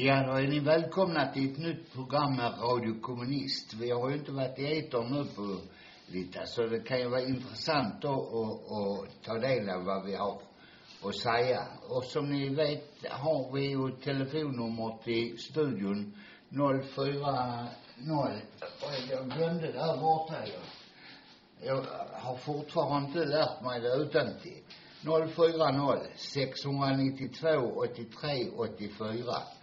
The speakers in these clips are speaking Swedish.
Ja, då är ni välkomna till ett nytt program med Radio Kommunist. Vi har ju inte varit i etern nu på lite, så det kan ju vara intressant då att, att ta del av vad vi har att säga. Och som ni vet har vi ju telefonnummer till studion 040, jag glömde det här borta jag. Jag har fortfarande inte lärt mig det utantill. 040 692 83 84.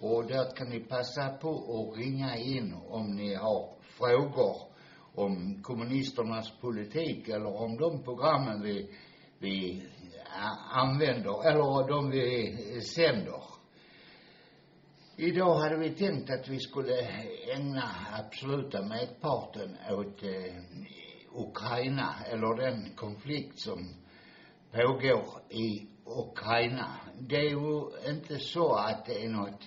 Och där kan ni passa på att ringa in om ni har frågor om kommunisternas politik eller om de programmen vi, vi eh, använder, eller de vi sänder. Idag hade vi tänkt att vi skulle ägna absoluta medparten åt eh, Ukraina, eller den konflikt som pågår i Ukraina. Det är ju inte så att det är något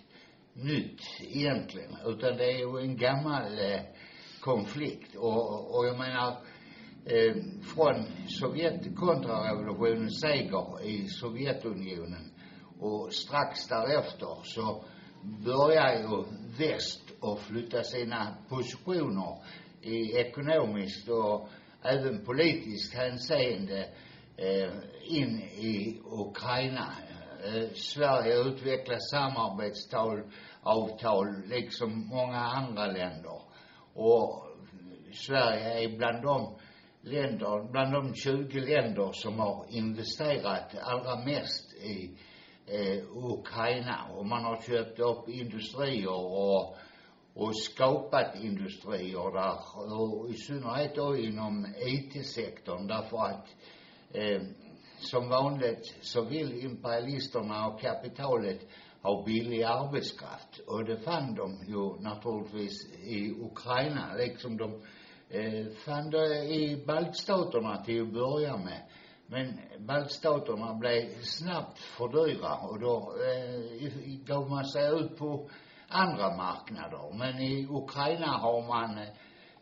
nytt egentligen, utan det är ju en gammal eh, konflikt. Och, och jag menar, eh, från Sovjet, kontrarevolutionens seger i Sovjetunionen och strax därefter så börjar ju väst att flytta sina positioner i ekonomiskt och även politiskt hänseende eh, in i Ukraina. Eh, Sverige utvecklar samarbetstal, avtal, liksom många andra länder. Och Sverige är bland de länder, bland de 20 länder som har investerat allra mest i eh, Ukraina. Och man har köpt upp industrier och, och skapat industrier där, och i synnerhet då inom IT-sektorn därför att eh, som vanligt så vill imperialisterna och kapitalet av billig arbetskraft. Och det fann de ju naturligtvis i Ukraina, liksom de eh, fann det i baltstaterna till att börja med. Men baltstaterna blev snabbt för dyra och då eh, gav man sig ut på andra marknader. Men i Ukraina har man eh,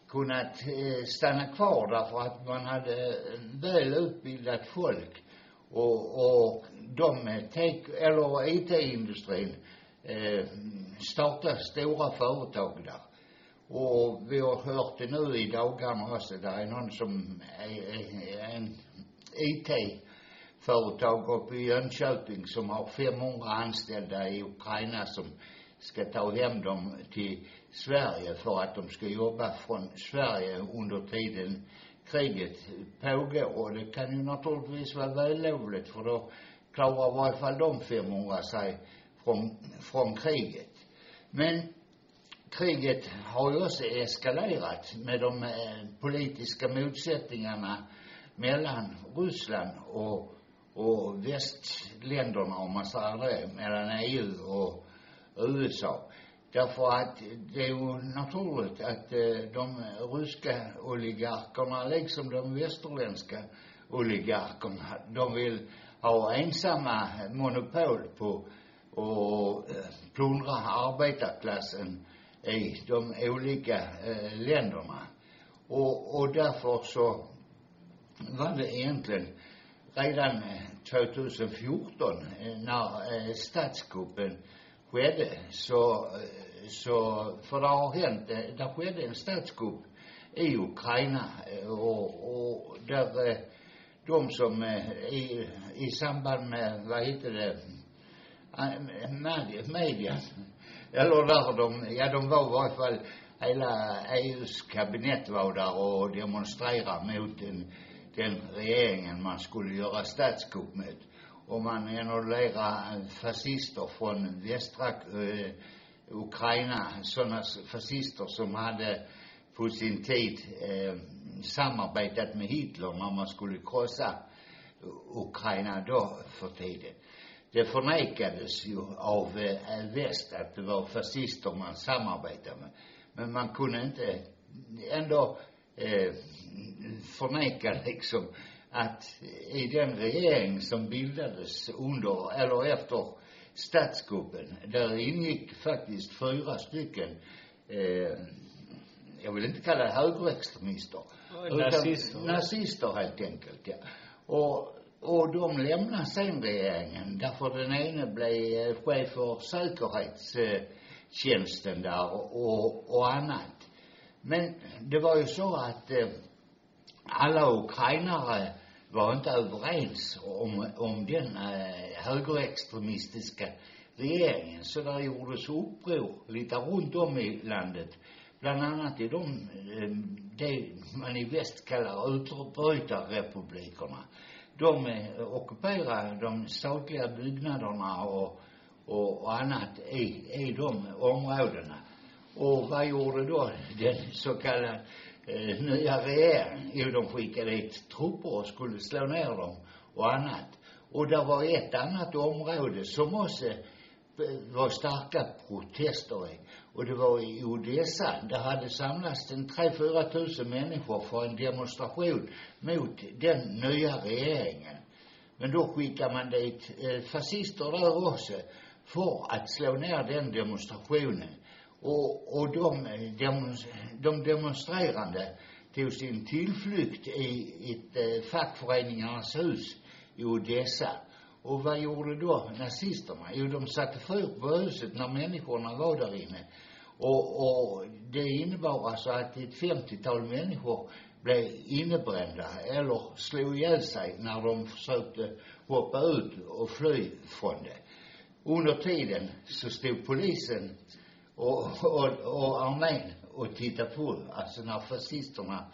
kunnat eh, stanna kvar därför att man hade väl utbildat folk och, och de tech, eller IT-industrin eh, startade stora företag där. Och vi har hört det nu i dagarna också, där är någon som är, är, är en IT-företag uppe i Jönköping som har 500 anställda i Ukraina som ska ta hem dem till Sverige för att de ska jobba från Sverige under tiden kriget pågår. Och det kan ju naturligtvis vara vällovligt för då klarar i varje fall de 500 sig från, från kriget. Men kriget har ju också eskalerat med de eh, politiska motsättningarna mellan Ryssland och, och västländerna, om man säger det, mellan EU och USA. Därför att det är ju naturligt att eh, de ryska oligarkerna, liksom de västerländska oligarkerna, de vill ha ensamma monopol på och eh, plundra arbetarklassen i de olika eh, länderna. Och, och därför så var det egentligen redan 2014 när eh, statskuppen skedde så, eh, så, för det har hänt, eh, det skedde en statskupp i Ukraina eh, och, och där de som i, i samband med, vad heter det, media, media eller där de, ja de var i varje fall, hela EUs kabinett var där och demonstrerade mot den, den regeringen man skulle göra statskupp mot om man annullerar fascister från västra eh, øh, Ukraina, sådana fascister som hade på sin tid øh, eh, samarbetat med Hitler när man skulle krossa Ukraina då för tiden. Det förnekades ju av eh, øh, väst att det var fascister man samarbetade med. Men man kunde inte ändå eh, förneka liksom att i den regering som bildades under, eller efter statskuppen, där ingick faktiskt fyra stycken, eh, jag vill inte kalla det högerextremister. Nazister. Nazister helt enkelt, ja. Och, och de lämnade sen regeringen därför den ene blev chef för säkerhetstjänsten där och, och annat. Men det var ju så att eh, alla ukrainare var inte överens om, om den eh, högerextremistiska regeringen. Så där gjordes uppror lite runt om i landet. Bland annat i de, eh, det man i väst kallar utbrytarrepublikerna. De eh, ockuperade de statliga byggnaderna och, och, och annat i, i de områdena. Och vad gjorde då den så kallade eh, nya regering, Jo, de skickade dit trupper och skulle slå ner dem och annat. Och det var ett annat område som också eh, var starka protester i. Och det var i Odessa. Där hade samlats en tre, fyra tusen människor för en demonstration mot den nya regeringen. Men då skickade man dit eh, fascister där också för att slå ner den demonstrationen. Och, och de, de demonstrerande tog sin tillflykt i ett eh, fackföreningarnas hus i Odessa. Och vad gjorde då nazisterna? Jo, de satte fyr på huset när människorna var där inne. Och, och det innebar alltså att ett femtiotal människor blev innebrända eller slog ihjäl sig när de försökte hoppa ut och fly från det. Under tiden så stod polisen och, och, och armén och titta på, alltså när fascisterna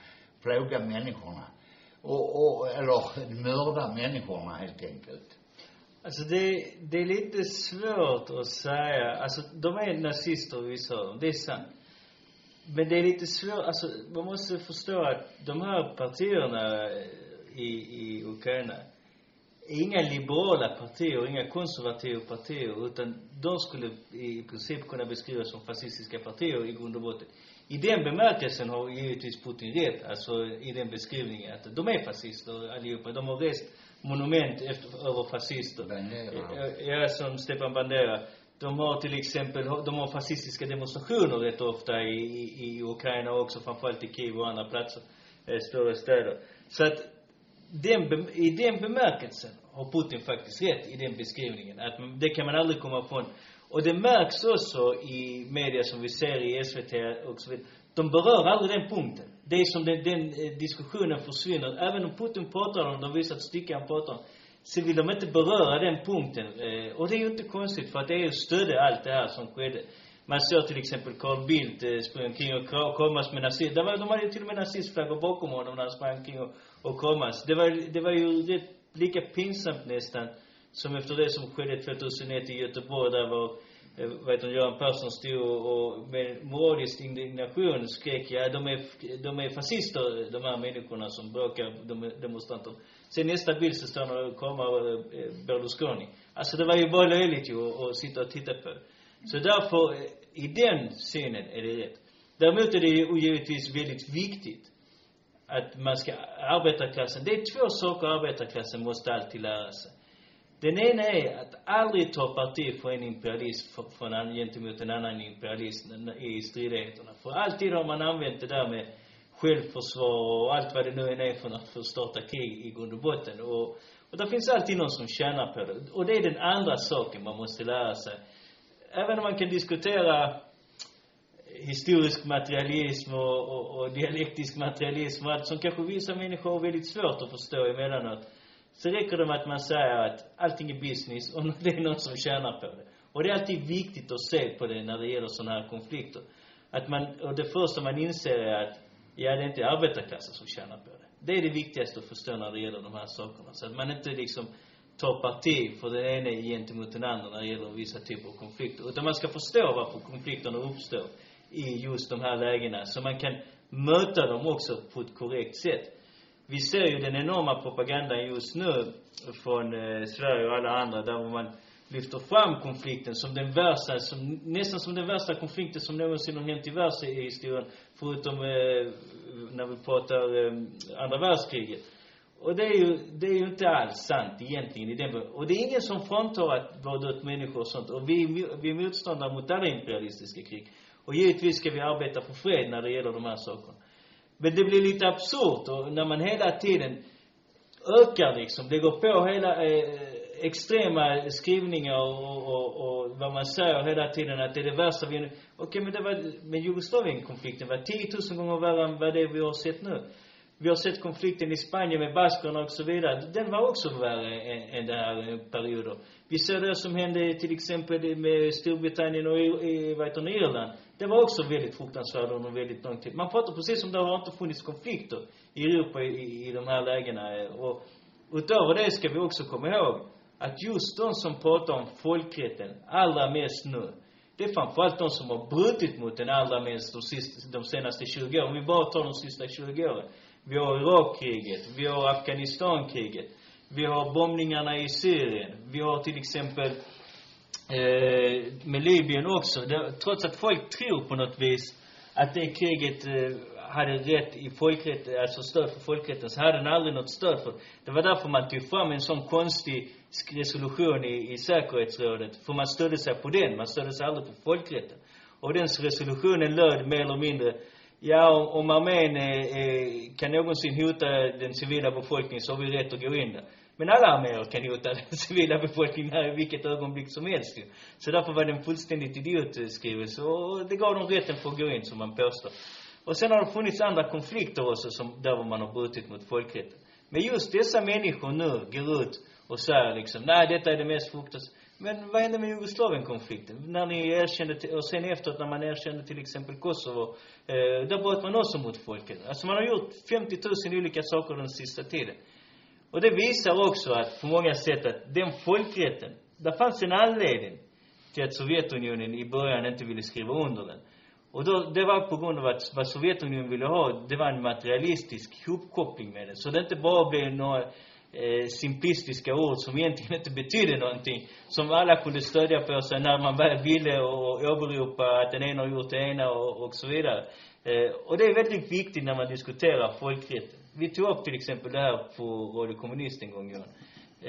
plågar människorna. Och, och, eller mördar människorna helt enkelt. Alltså det, det är lite svårt att säga, alltså de är nazister vissa av dem, det är sant. Men det är lite svårt, alltså man måste förstå att de här partierna i, i Ukraina inga liberala partier, inga konservativa partier, utan de skulle i princip kunna beskrivas som fascistiska partier i grund och botten. I den bemärkelsen har givetvis Putin rätt, alltså i den beskrivningen att de är fascister allihopa. De har rest monument efter, över fascister. Bandera. Ja, som Stepan Bandera. De har till exempel, de har fascistiska demonstrationer rätt ofta i, i, i Ukraina också, framförallt i Kiev och andra platser, eh, större städer. Så att, den, i den bemärkelsen har Putin faktiskt rätt i den beskrivningen. Att man- det kan man aldrig komma ifrån. Och det märks också i media som vi ser i SVT och så vidare. De berör aldrig den punkten. Det är som den, den eh, diskussionen försvinner. Även om Putin pratar om, de visar ett stycke han pratar om, så vill de inte beröra den punkten. Eh, och det är ju inte konstigt, för att EU stödde allt det här som skedde. Man såg till exempel Carl Bildt springa sprang omkring och kramas med nazister. Det var, de hade ju till och med nazistflaggor bakom honom när han sprang omkring och, och kramas. Det var, det var ju rätt, lika pinsamt nästan som efter det som skedde 2001 i Göteborg där var, eh, vad heter det, Göran Persson stod och, och med moralisk indignation skrek, ja de är, de är fascister de här människorna som bråkar, de demonstranter. Sen nästa bild så står han och kramar eh, Berlusconi. Alltså det var ju bara löjligt ju att sitta och titta på. Så därför, eh, i den synen är det rätt. Däremot är det ju givetvis väldigt viktigt att man ska, arbetarklassen, det är två saker arbetarklassen måste alltid lära sig. Den ena är att aldrig ta parti för en imperialist för- för en, gentemot en annan imperialist i stridigheterna. För alltid har man använt det där med självförsvar och allt vad det nu än är för att för att starta krig i grund och botten. Och, och det finns alltid någon som tjänar på det. Och det är den andra saken man måste lära sig. Även om man kan diskutera historisk materialism och, och, och dialektisk materialism och allt som kanske vissa människor har väldigt svårt att förstå emellanåt. Så räcker det med att man säger att allting är business och det är någon som tjänar på det. Och det är alltid viktigt att se på det när det gäller sådana här konflikter. Att man, och det första man inser är att, ja det är inte arbetarklassen som tjänar på det. Det är det viktigaste att förstå när det gäller de här sakerna. Så att man inte liksom ta parti för den ena gentemot den andra när det gäller vissa typer av konflikter. Utan man ska förstå varför konflikterna uppstår i just de här lägena. Så man kan möta dem också på ett korrekt sätt. Vi ser ju den enorma propagandan just nu från eh, Sverige och alla andra där man lyfter fram konflikten som den värsta, som, nästan som den värsta konflikten som någonsin har hänt i världshistorien. Förutom eh, när vi pratar eh, andra världskriget. Och det är ju, det är ju inte alls sant egentligen i den Och det är ingen som fråntar att vara ut människor och sånt. Och vi, vi är motståndare mot alla imperialistiska krig. Och givetvis ska vi arbeta för fred när det gäller de här sakerna. Men det blir lite absurt och när man hela tiden ökar liksom, lägger på hela eh, extrema skrivningar och, och, och vad man säger hela tiden att det är det värsta vi... Okej, okay, men det var, men jugoslavienkonflikten var 10 000 gånger värre än vad det vi har sett nu. Vi har sett konflikten i Spanien med baskerna och så vidare. Den var också värre än, än den här eh, perioden. Vi ser det som hände till exempel med Storbritannien och vad heter Irland. Det var också väldigt fruktansvärt under väldigt lång tid. Man pratar precis som det har inte funnits konflikter i Europa i, i de här lägena. Eh, och utöver det ska vi också komma ihåg att just de som pratar om folkrätten allra mest nu, det är framförallt de som har brutit mot den allra mest de, sista, de senaste 20 åren. Om vi bara tar de sista 20 åren. Vi har Irakkriget, vi har Afghanistankriget, vi har bombningarna i Syrien, vi har till exempel eh, med Libyen också. Det, trots att folk tror på något vis att det kriget eh, hade rätt i folkrätten, alltså stöd för folkrätten, så hade den aldrig något stöd för. Det var därför man tog fram en sån konstig resolution i, i säkerhetsrådet. För man stödde sig på den, man stödde sig aldrig på folkrätten. Och den resolutionen löd mer eller mindre Ja, om armén eh, eh, kan någonsin hota den civila befolkningen så har vi rätt att gå in där. Men alla arméer kan hota den civila befolkningen här i vilket ögonblick som helst ju. Så därför var det en fullständigt idiotskrivelse eh, och det gav dem rätten för att gå in, som man påstår. Och sen har det funnits andra konflikter också som, där man har brutit mot folkrätten. Men just dessa människor nu går ut och säger liksom, nej detta är det mest fruktansvärda. Men vad hände med Jugoslavienkonflikten? När ni erkände, och sen efteråt när man erkände till exempel Kosovo, eh, där bröt man också mot folket. Alltså man har gjort 50 000 olika saker den sista tiden. Och det visar också att, på många sätt, att den folkrätten, det fanns en anledning till att Sovjetunionen i början inte ville skriva under den. Och då, det var på grund av att vad Sovjetunionen ville ha, det var en materialistisk hopkoppling med den. Så det inte bara blev några eh, simplistiska ord som egentligen inte betydde någonting. Som alla kunde stödja på sig när man väl ville och åberopa att den ena har gjort det ena och, och så vidare. Eh, och det är väldigt viktigt när man diskuterar folkrätten. Vi tog upp till exempel det här på Radio Kommunist en gång, Johan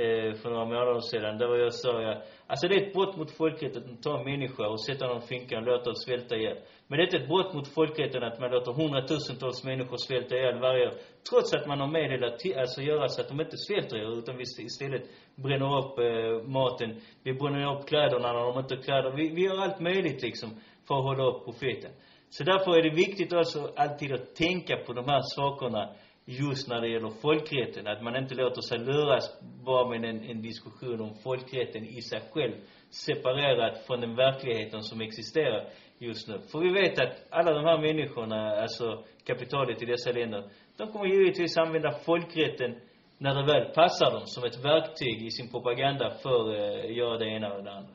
eh, för några månader sedan. Där var jag sa, ja, alltså det är ett brott mot folkrätten att ta en människa och sätta honom i finkan och låta oss svälta ihjäl. Men det är inte ett brott mot folkrätten att man låter hundratusentals människor svälta ihjäl varje år. Trots att man har meddelat, alltså göra så att de inte svälter ihjäl, utan vi istället bränner upp eh, maten. Vi bränner upp kläderna när de inte har kläder. Vi, vi gör allt möjligt liksom för att hålla upp profeten. Så därför är det viktigt också alltid att tänka på de här sakerna just när det gäller folkrätten. Att man inte låter sig luras bara med en, en diskussion om folkrätten i sig själv. Separerat från den verkligheten som existerar just nu. För vi vet att alla de här människorna, alltså kapitalet i dessa länder, de kommer givetvis använda folkrätten när det väl passar dem som ett verktyg i sin propaganda för eh, att göra det ena och det andra.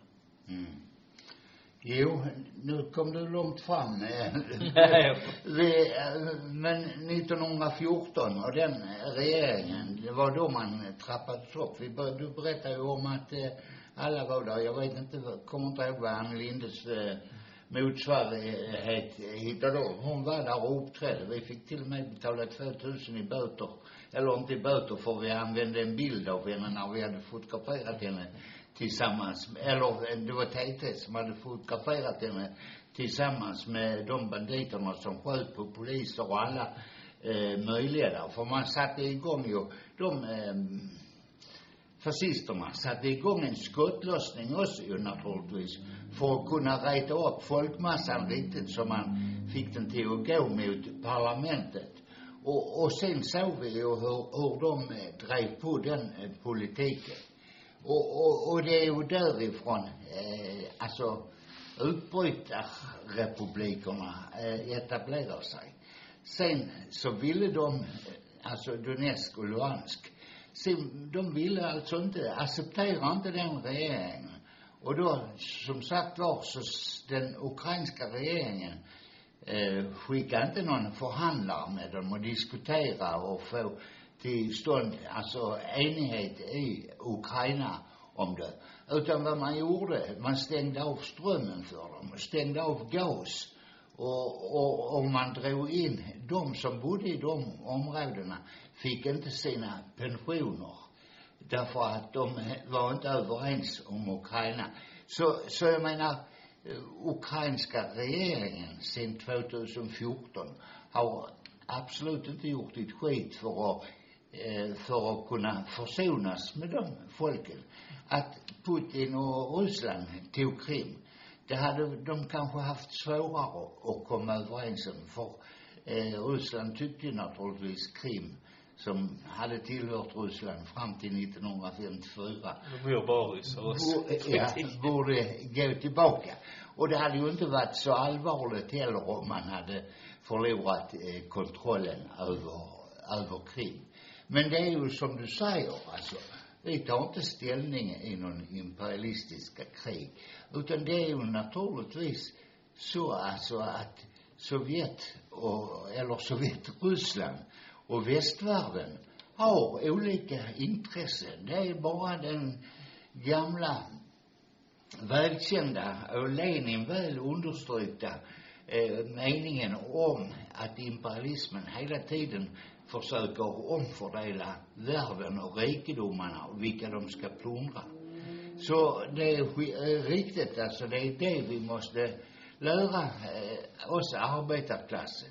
Mm. Jo, nu kom du långt fram. Vi, men 1914 och den regeringen, det var då man trappades upp. Vi, bör- du berättade ju om att eh, alla var där. Jag vet inte, kommer inte ihåg vad Ann Lindes eh, motsvarighet hittade då. Hon var där och uppträdde. Vi fick till och med betala 2000 i böter. Eller inte i böter för vi använde en bild av henne när vi hade fotograferat henne tillsammans, eller det var TT som hade fotograferat henne tillsammans med de banditerna som sköt på poliser och alla eh, möjliga där. För man satte igång ju, de eh, fascisterna satte igång en skottlossning också ju naturligtvis. För att kunna reta upp folkmassan riktigt så man fick den till att gå mot parlamentet. Och, och sen såg vi ju hur, hur de eh, drev på den eh, politiken. Och, och, och det är ju därifrån, eh, alltså utbrytarrepublikerna eh, etablerar sig. Sen så ville de, alltså Donetsk och Luhansk, sen, de ville alltså inte, acceptera inte den regeringen. Och då, som sagt var, så den ukrainska regeringen eh, skickade inte någon förhandlare med dem och diskutera och få till stånd, alltså enighet i Ukraina om det. Utan vad man gjorde, man stängde av strömmen för dem, stängde av gas. Och, och, och man drog in, de som bodde i de områdena fick inte sina pensioner. Därför att de var inte överens om Ukraina. Så, så jag menar, ukrainska regeringen sedan 2014 har absolut inte gjort ett skit för att, för att kunna försonas med de folken. Att Putin och Ryssland tog Krim, det hade de kanske haft svårare att komma överens om. För eh, Ryssland tyckte ju naturligtvis Krim, som hade tillhört Ryssland fram till 1954, Vi bor bara ryssar också. Bo- ja, borde gå tillbaka. Och det hade ju inte varit så allvarligt heller om man hade förlorat eh, kontrollen över, över Krim. Men det är ju som du säger, alltså, vi tar inte ställning i någon imperialistiska krig. Utan det är ju naturligtvis så alltså att Sovjet och, eller Sovjetryssland och västvärlden har olika intressen. Det är bara den gamla välkända och Lenin väl understrykta eh, meningen om att imperialismen hela tiden försöker omfördela världen och rikedomarna och vilka de ska plundra. Så det är eh, riktigt, alltså det är det vi måste lära eh, oss arbetarklassen.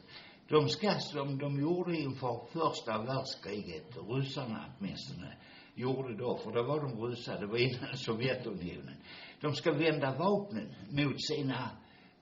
De ska, som de gjorde inför första världskriget, ryssarna åtminstone, gjorde då, för då var de ryssar, det var innan Sovjetunionen. De ska vända vapnen mot sina,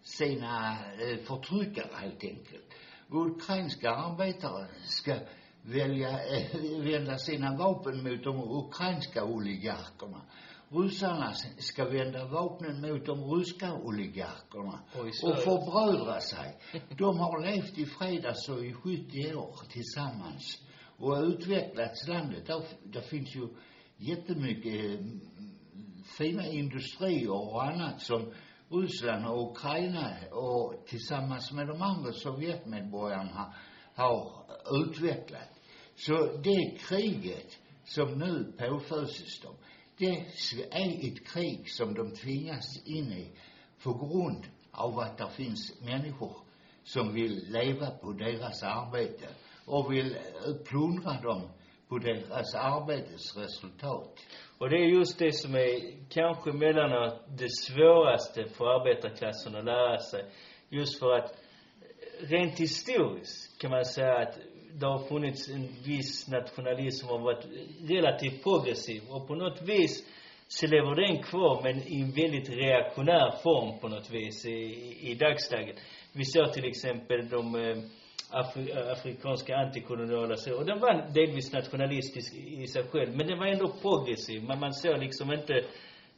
sina eh, förtryckare helt enkelt. Ukrainska arbetare ska välja, eh, vända sina vapen mot de ukrainska oligarkerna. Ryssarna ska vända vapnen mot de ryska oligarkerna Och i och förbrödra sig. De har levt i fred alltså i 70 år tillsammans och utvecklats landet. Där, där finns ju jättemycket eh, fina industrier och annat som Ryssland och Ukraina och tillsammans med de andra Sovjetmedborgarna har utvecklat. Så det kriget som nu påföses dem, det är ett krig som de tvingas in i på grund av att det finns människor som vill leva på deras arbete och vill plundra dem på deras arbetes resultat. Och det är just det som är kanske emellanåt det svåraste för arbetarklassen att lära sig. Just för att eh, rent historiskt kan man säga att det har funnits en viss nationalism som har varit relativt progressiv och på något vis så lever den kvar men i en väldigt reaktionär form på något vis i, i, i dagsläget. Vi ser till exempel de eh, Afri, eh, afrikanska antikoloniala så, och den var delvis nationalistisk i, sig själv, men den var ändå progressiv. Men man såg liksom inte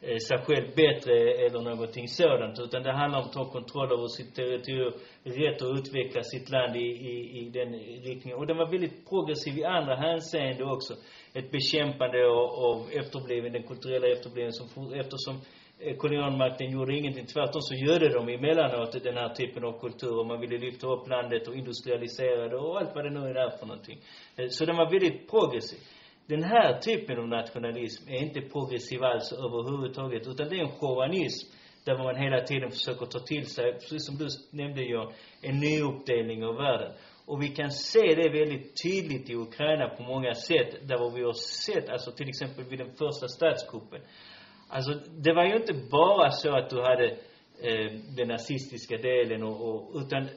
eh, sig själv bättre eller någonting sådant, utan det handlar om att ta kontroll över sitt territorium, rätt att utveckla sitt land i, i, i den riktningen. Och den var väldigt progressiv i andra hänseende också. Ett bekämpande av, av efterbliven, den kulturella efterbliven som, for- eftersom Eh, kolonialmakten gjorde ingenting. Tvärtom så gödde de emellanåt den här typen av kultur och man ville lyfta upp landet och industrialisera det och allt vad det nu är för någonting. Eh, så den var väldigt progressiv. Den här typen av nationalism är inte progressiv alls överhuvudtaget, utan det är en chauvinism där man hela tiden försöker ta till sig, precis som du nämnde John, en nyuppdelning av världen. Och vi kan se det väldigt tydligt i Ukraina på många sätt, där vi har sett, alltså till exempel vid den första statskuppen. Alltså, det var ju inte bara så att du hade eh, den nazistiska delen och, och utan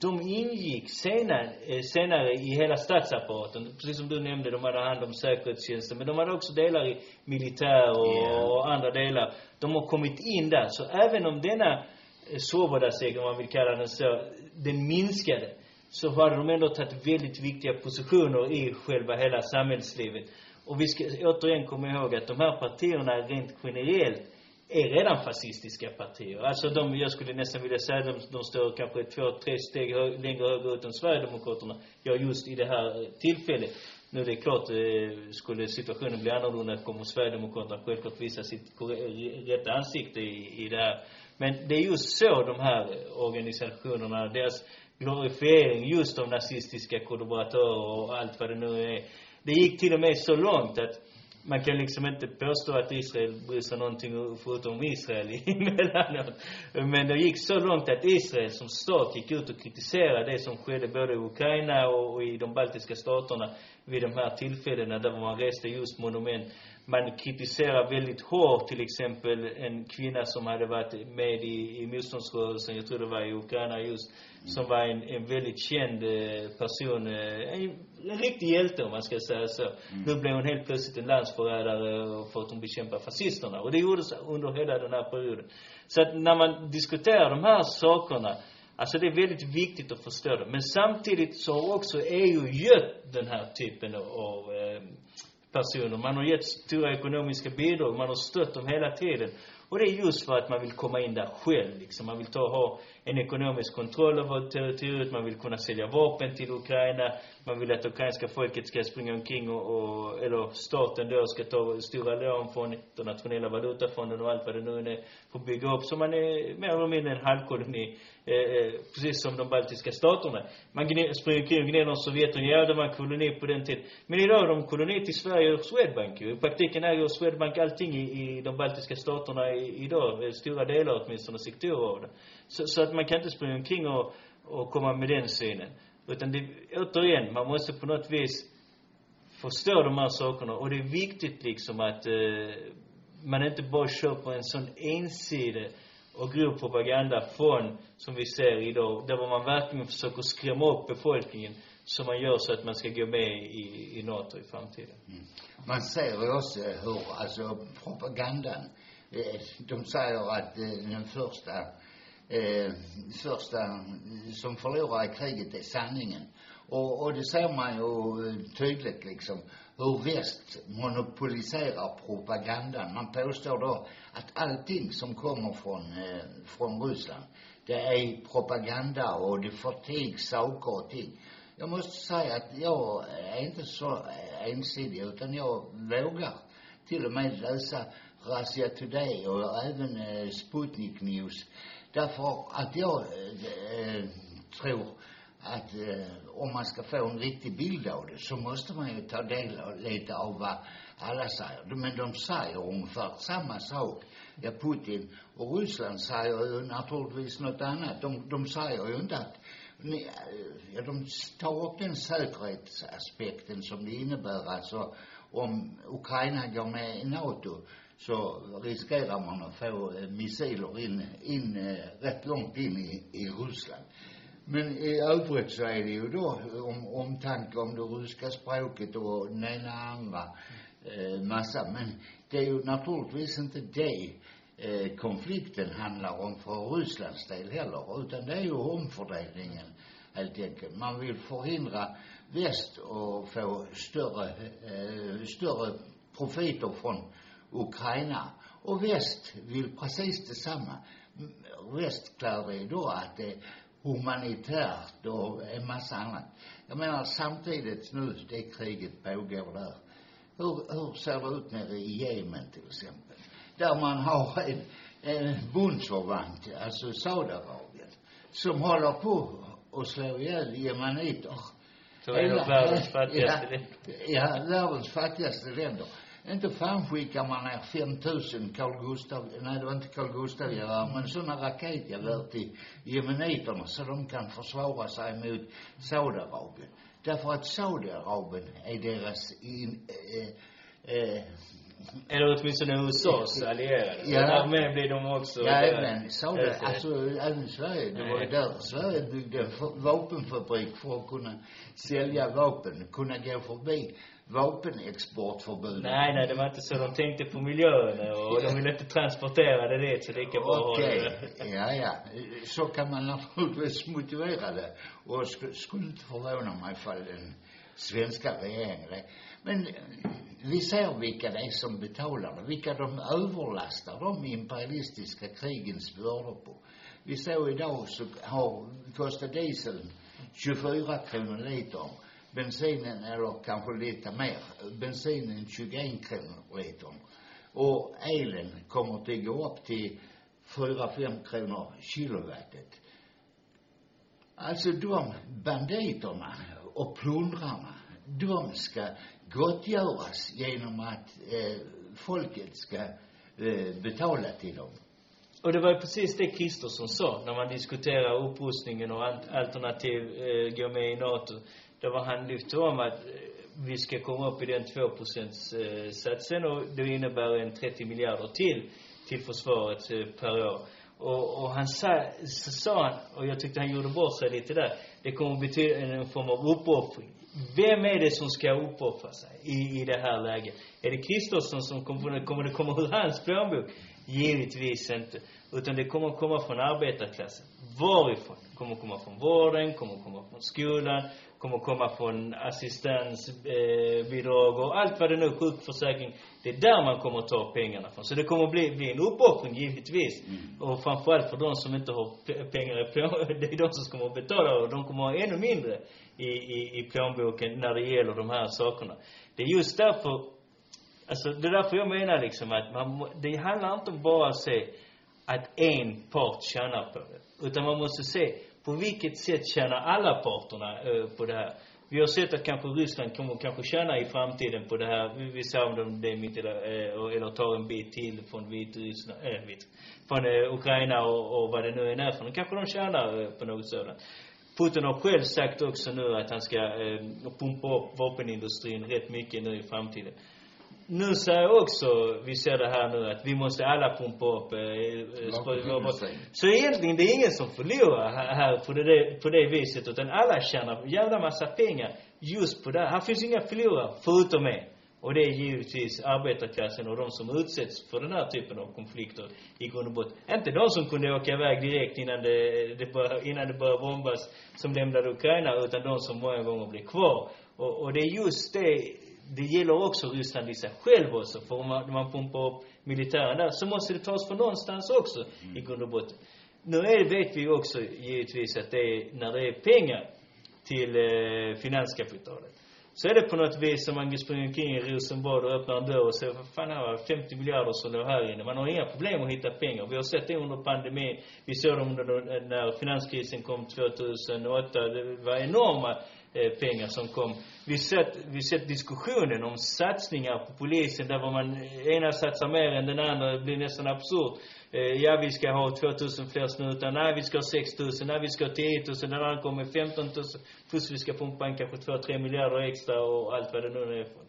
de ingick senare, eh, senare i hela statsapparaten. Precis som du nämnde, de hade hand om säkerhetstjänsten, men de hade också delar i militär och, Ja. och andra delar. De har kommit in där. Så även om denna eh, Svoboda-seger, om man vill kalla den så, den minskade, så hade de ändå tagit väldigt viktiga positioner i själva hela samhällslivet. Och vi ska återigen komma ihåg att de här partierna rent generellt är redan fascistiska partier. Alltså de, jag skulle nästan vilja säga, de, de står kanske två, tre steg hö, längre höger ut än Sverigedemokraterna Ja, just i det här eh, tillfället. Nu det är klart, eh, skulle situationen bli annorlunda kommer Sverigedemokraterna självklart visa sitt korre- eh, rätta ansikte i, i det här. Men det är just så de här eh, organisationerna, deras glorifiering just av nazistiska kollaboratörer och allt vad det nu är. Det gick till och med så långt att man kan liksom inte påstå att Israel bryr sig någonting förutom Israel emellanåt. Men det gick så långt att Israel som stat gick ut och kritiserade det som skedde både i Ukraina och i de baltiska staterna vid de här tillfällena där man reste just monument. Man kritiserar väldigt hårt till exempel en kvinna som hade varit med i, i motståndsrörelsen, jag tror det var i Ukraina just, som var en, en väldigt känd eh, person, eh, en, en riktig hjälte om man ska säga så. Nu blev hon helt plötsligt en landsförrädare för att hon bekämpar fascisterna. Och det gjordes under hela den här perioden. Så att när man diskuterar de här sakerna, alltså det är väldigt viktigt att förstå det. Men samtidigt så har också EU gött den här typen av eh, personer. Man har gett stora ekonomiska bidrag, man har stött dem hela tiden. Och det är just för att man vill komma in där själv liksom. Man vill ta och ha en ekonomisk kontroll över territoriet, man vill kunna sälja vapen till Ukraina, man vill att ukrainska folket ska springa omkring och, och eller staten då ska ta stora lån från internationella valutafonden och allt vad det nu är för att bygga upp. Så man är mer eller mindre en halvkoloni, eh, eh precis som de baltiska staterna. Man springer omkring och gnäller om Sovjetunionen, ja det var en koloni på den tiden. Men idag är de koloni till Sverige och Swedbank ju. I praktiken äger Swedbank allting i, i de baltiska staterna i, idag, eh, stora delar åtminstone, sektorer av det. Så, så att man kan inte springa omkring och, och komma med den synen. Utan det, återigen, man måste på något vis förstå de här sakerna. Och det är viktigt liksom att eh, man inte bara kör på en sån ensidig och grov propaganda från, som vi ser idag, där man verkligen försöker skrämma upp befolkningen som man gör så att man ska gå med i, i NATO i framtiden. Mm. Man ser ju också hur, alltså propagandan, eh, de säger att eh, den första, eh, första som förlorar i kriget är sanningen. Och, och det ser man ju eh, tydligt liksom, hur väst monopoliserar propagandan. Man påstår då att allting som kommer från, eh, från Ryssland, det är propaganda och det förtigs saker och ting. Jag måste säga att jag är inte så eh, ensidig utan jag vågar till och med läsa Russia Today och även eh, Sputnik News. Därför att jag äh, tror att eh, om man ska få en riktig bild av det så måste man ju ta del av, lite av vad alla säger. Men de säger ungefär samma sak. Ja, Putin och Ryssland säger ju naturligtvis något annat. De, de säger ju inte att ni, eh, ja, de tar upp den säkerhetsaspekten som det innebär alltså om Ukraina går med i NATO så riskerar man att få eh, missiler in, in eh, rätt långt in i, i Ryssland. Men i övrigt så är det ju då om, omtanke om det ryska språket och den ena andra eh, massa. Men det är ju naturligtvis inte det eh, konflikten handlar om för Rysslands del heller. Utan det är ju omfördelningen helt enkelt. Man vill förhindra väst att få större, eh, större profiter från Ukraina. Och väst vill precis detsamma. M- Väst det då att det är humanitärt och en massa annat. Jag menar samtidigt nu, det kriget pågår där. Hur, hur ser det ut nere i Jemen till exempel? Där man har en, en bundsförvant, alltså Saudiarabien, som håller på att slå ihjäl jemeniter. Så är det världens fattigaste ja, länder. ja, världens fattigaste länder. Inte fan skickar man ner 5000 Carl Gustav, nej det var inte Carl Gustav gevär, men sådana raketgevär till jemeniterna så de kan försvara sig mot Saudiarabien. Därför att Saudiarabien är deras in, eh, eh, Eller åtminstone USAs allierade. Ja. därmed blir de också... Ja, även Saudi, där- alltså även Sverige. Det var ju där Sverige byggde en vapenfabrik för att kunna sälja vapen, kunna gå förbi vapenexportförbudet. Nej, nej, det var inte så. De tänkte på miljön och de ville inte transportera det dit, så det kan bara Okej, det. ja, ja. Så kan man naturligtvis motivera det. Och sk- skulle inte förvåna mig ifall den svenska regeringen. Men eh, vi ser vilka det är som betalar det, vilka de överlastar de imperialistiska krigens bördor på. Vi såg idag så har, kostar dieseln 24 kronor litern bensinen, eller kanske lite mer, bensinen 21 kronor litern. Och elen kommer att gå upp till 4-5 kronor kilowattet. Alltså de banditerna och plundrarna, de ska gottgöras genom att eh, folket ska eh, betala till dem. Och det var ju precis det Kristersson sa när man diskuterar upprustningen och alternativ eh, gå med i NATO. Då var han lyfte om att eh, vi ska komma upp i den 2 satsen och det innebär en 30 miljarder till till försvaret eh, per år. Och, och han sa, så sa han, och jag tyckte han gjorde bort sig lite där, det kommer att betyda en form av uppoffring. Vem är det som ska uppoffra sig i, i det här läget? Är det Kristersson som kommer, kommer det komma ur hans plånbok? Givetvis inte. Utan det kommer komma från arbetarklassen. Varifrån? Kommer komma från vården, kommer komma från skolan, kommer att komma från assistansbidrag eh, och allt vad det nu, sjukförsäkring. Det är där man kommer att ta pengarna från. Så det kommer att bli, bli en uppoffring givetvis. Och framförallt för de som inte har pe- pengar i plånboken, det är de som kommer att betala och de kommer att ha ännu mindre i, i, i plånboken när det gäller de här sakerna. Det är just därför Alltså det är därför jag menar liksom att man, det handlar inte om bara att se att en part tjänar på det. Utan man måste se på vilket sätt tjänar alla parterna eh, på det här. Vi har sett att kanske Ryssland kommer kanske tjäna i framtiden på det här. Vi, ser om de det mitt eller, eh, eller tar en bit till från Vitryssland, eh, vit, från eh, Ukraina och, och vad det nu än är för något. Kanske de tjänar eh, på något sådant. Putin har själv sagt också nu att han ska eh, pumpa upp vapenindustrin rätt mycket nu i framtiden. Nu säger jag också, vi ser det här nu, att vi måste alla pumpa upp eh, eh. Så egentligen, det är ingen som förlorar här, här på, det, på det viset, utan alla tjänar jävla massa pengar just på det. här. Här finns inga förlorare, förutom en. Och det är givetvis arbetarklassen och de som utsätts för den här typen av konflikter i grund och botten. Inte de som kunde åka iväg direkt innan det, det bör, innan det började bombas, som lämnade Ukraina, utan de som många gånger blir kvar. Och, och det är just det, det gäller också Ryssland i sig själv också. För om man, när man pumpar upp militären där, så måste det tas från någonstans också, i grund och botten. Nu är, vet vi också givetvis att det är, när det är pengar till eh, finanskapitalet. Så är det på något vis som man springer omkring i Rosenbad och öppnar en dörr och säger, vad fan har jag 50 miljarder som låg här inne. Man har inga problem att hitta pengar. Vi har sett det under pandemin. Vi såg det under, de- när finanskrisen kom 2008. Det var enorma pengar som kom. Vi sett, vi sett diskussionen om satsningar på polisen där var man ena satsar mer än den andra. Det blir nästan absurt. Eh, ja, vi ska ha 2000 fler snutar. Nej, vi ska ha 6000. Nej, vi ska ha 10 000. Den andra kommer med 15 000. Plus vi ska pumpa in kanske 2-3 miljarder extra och allt vad det nu är för.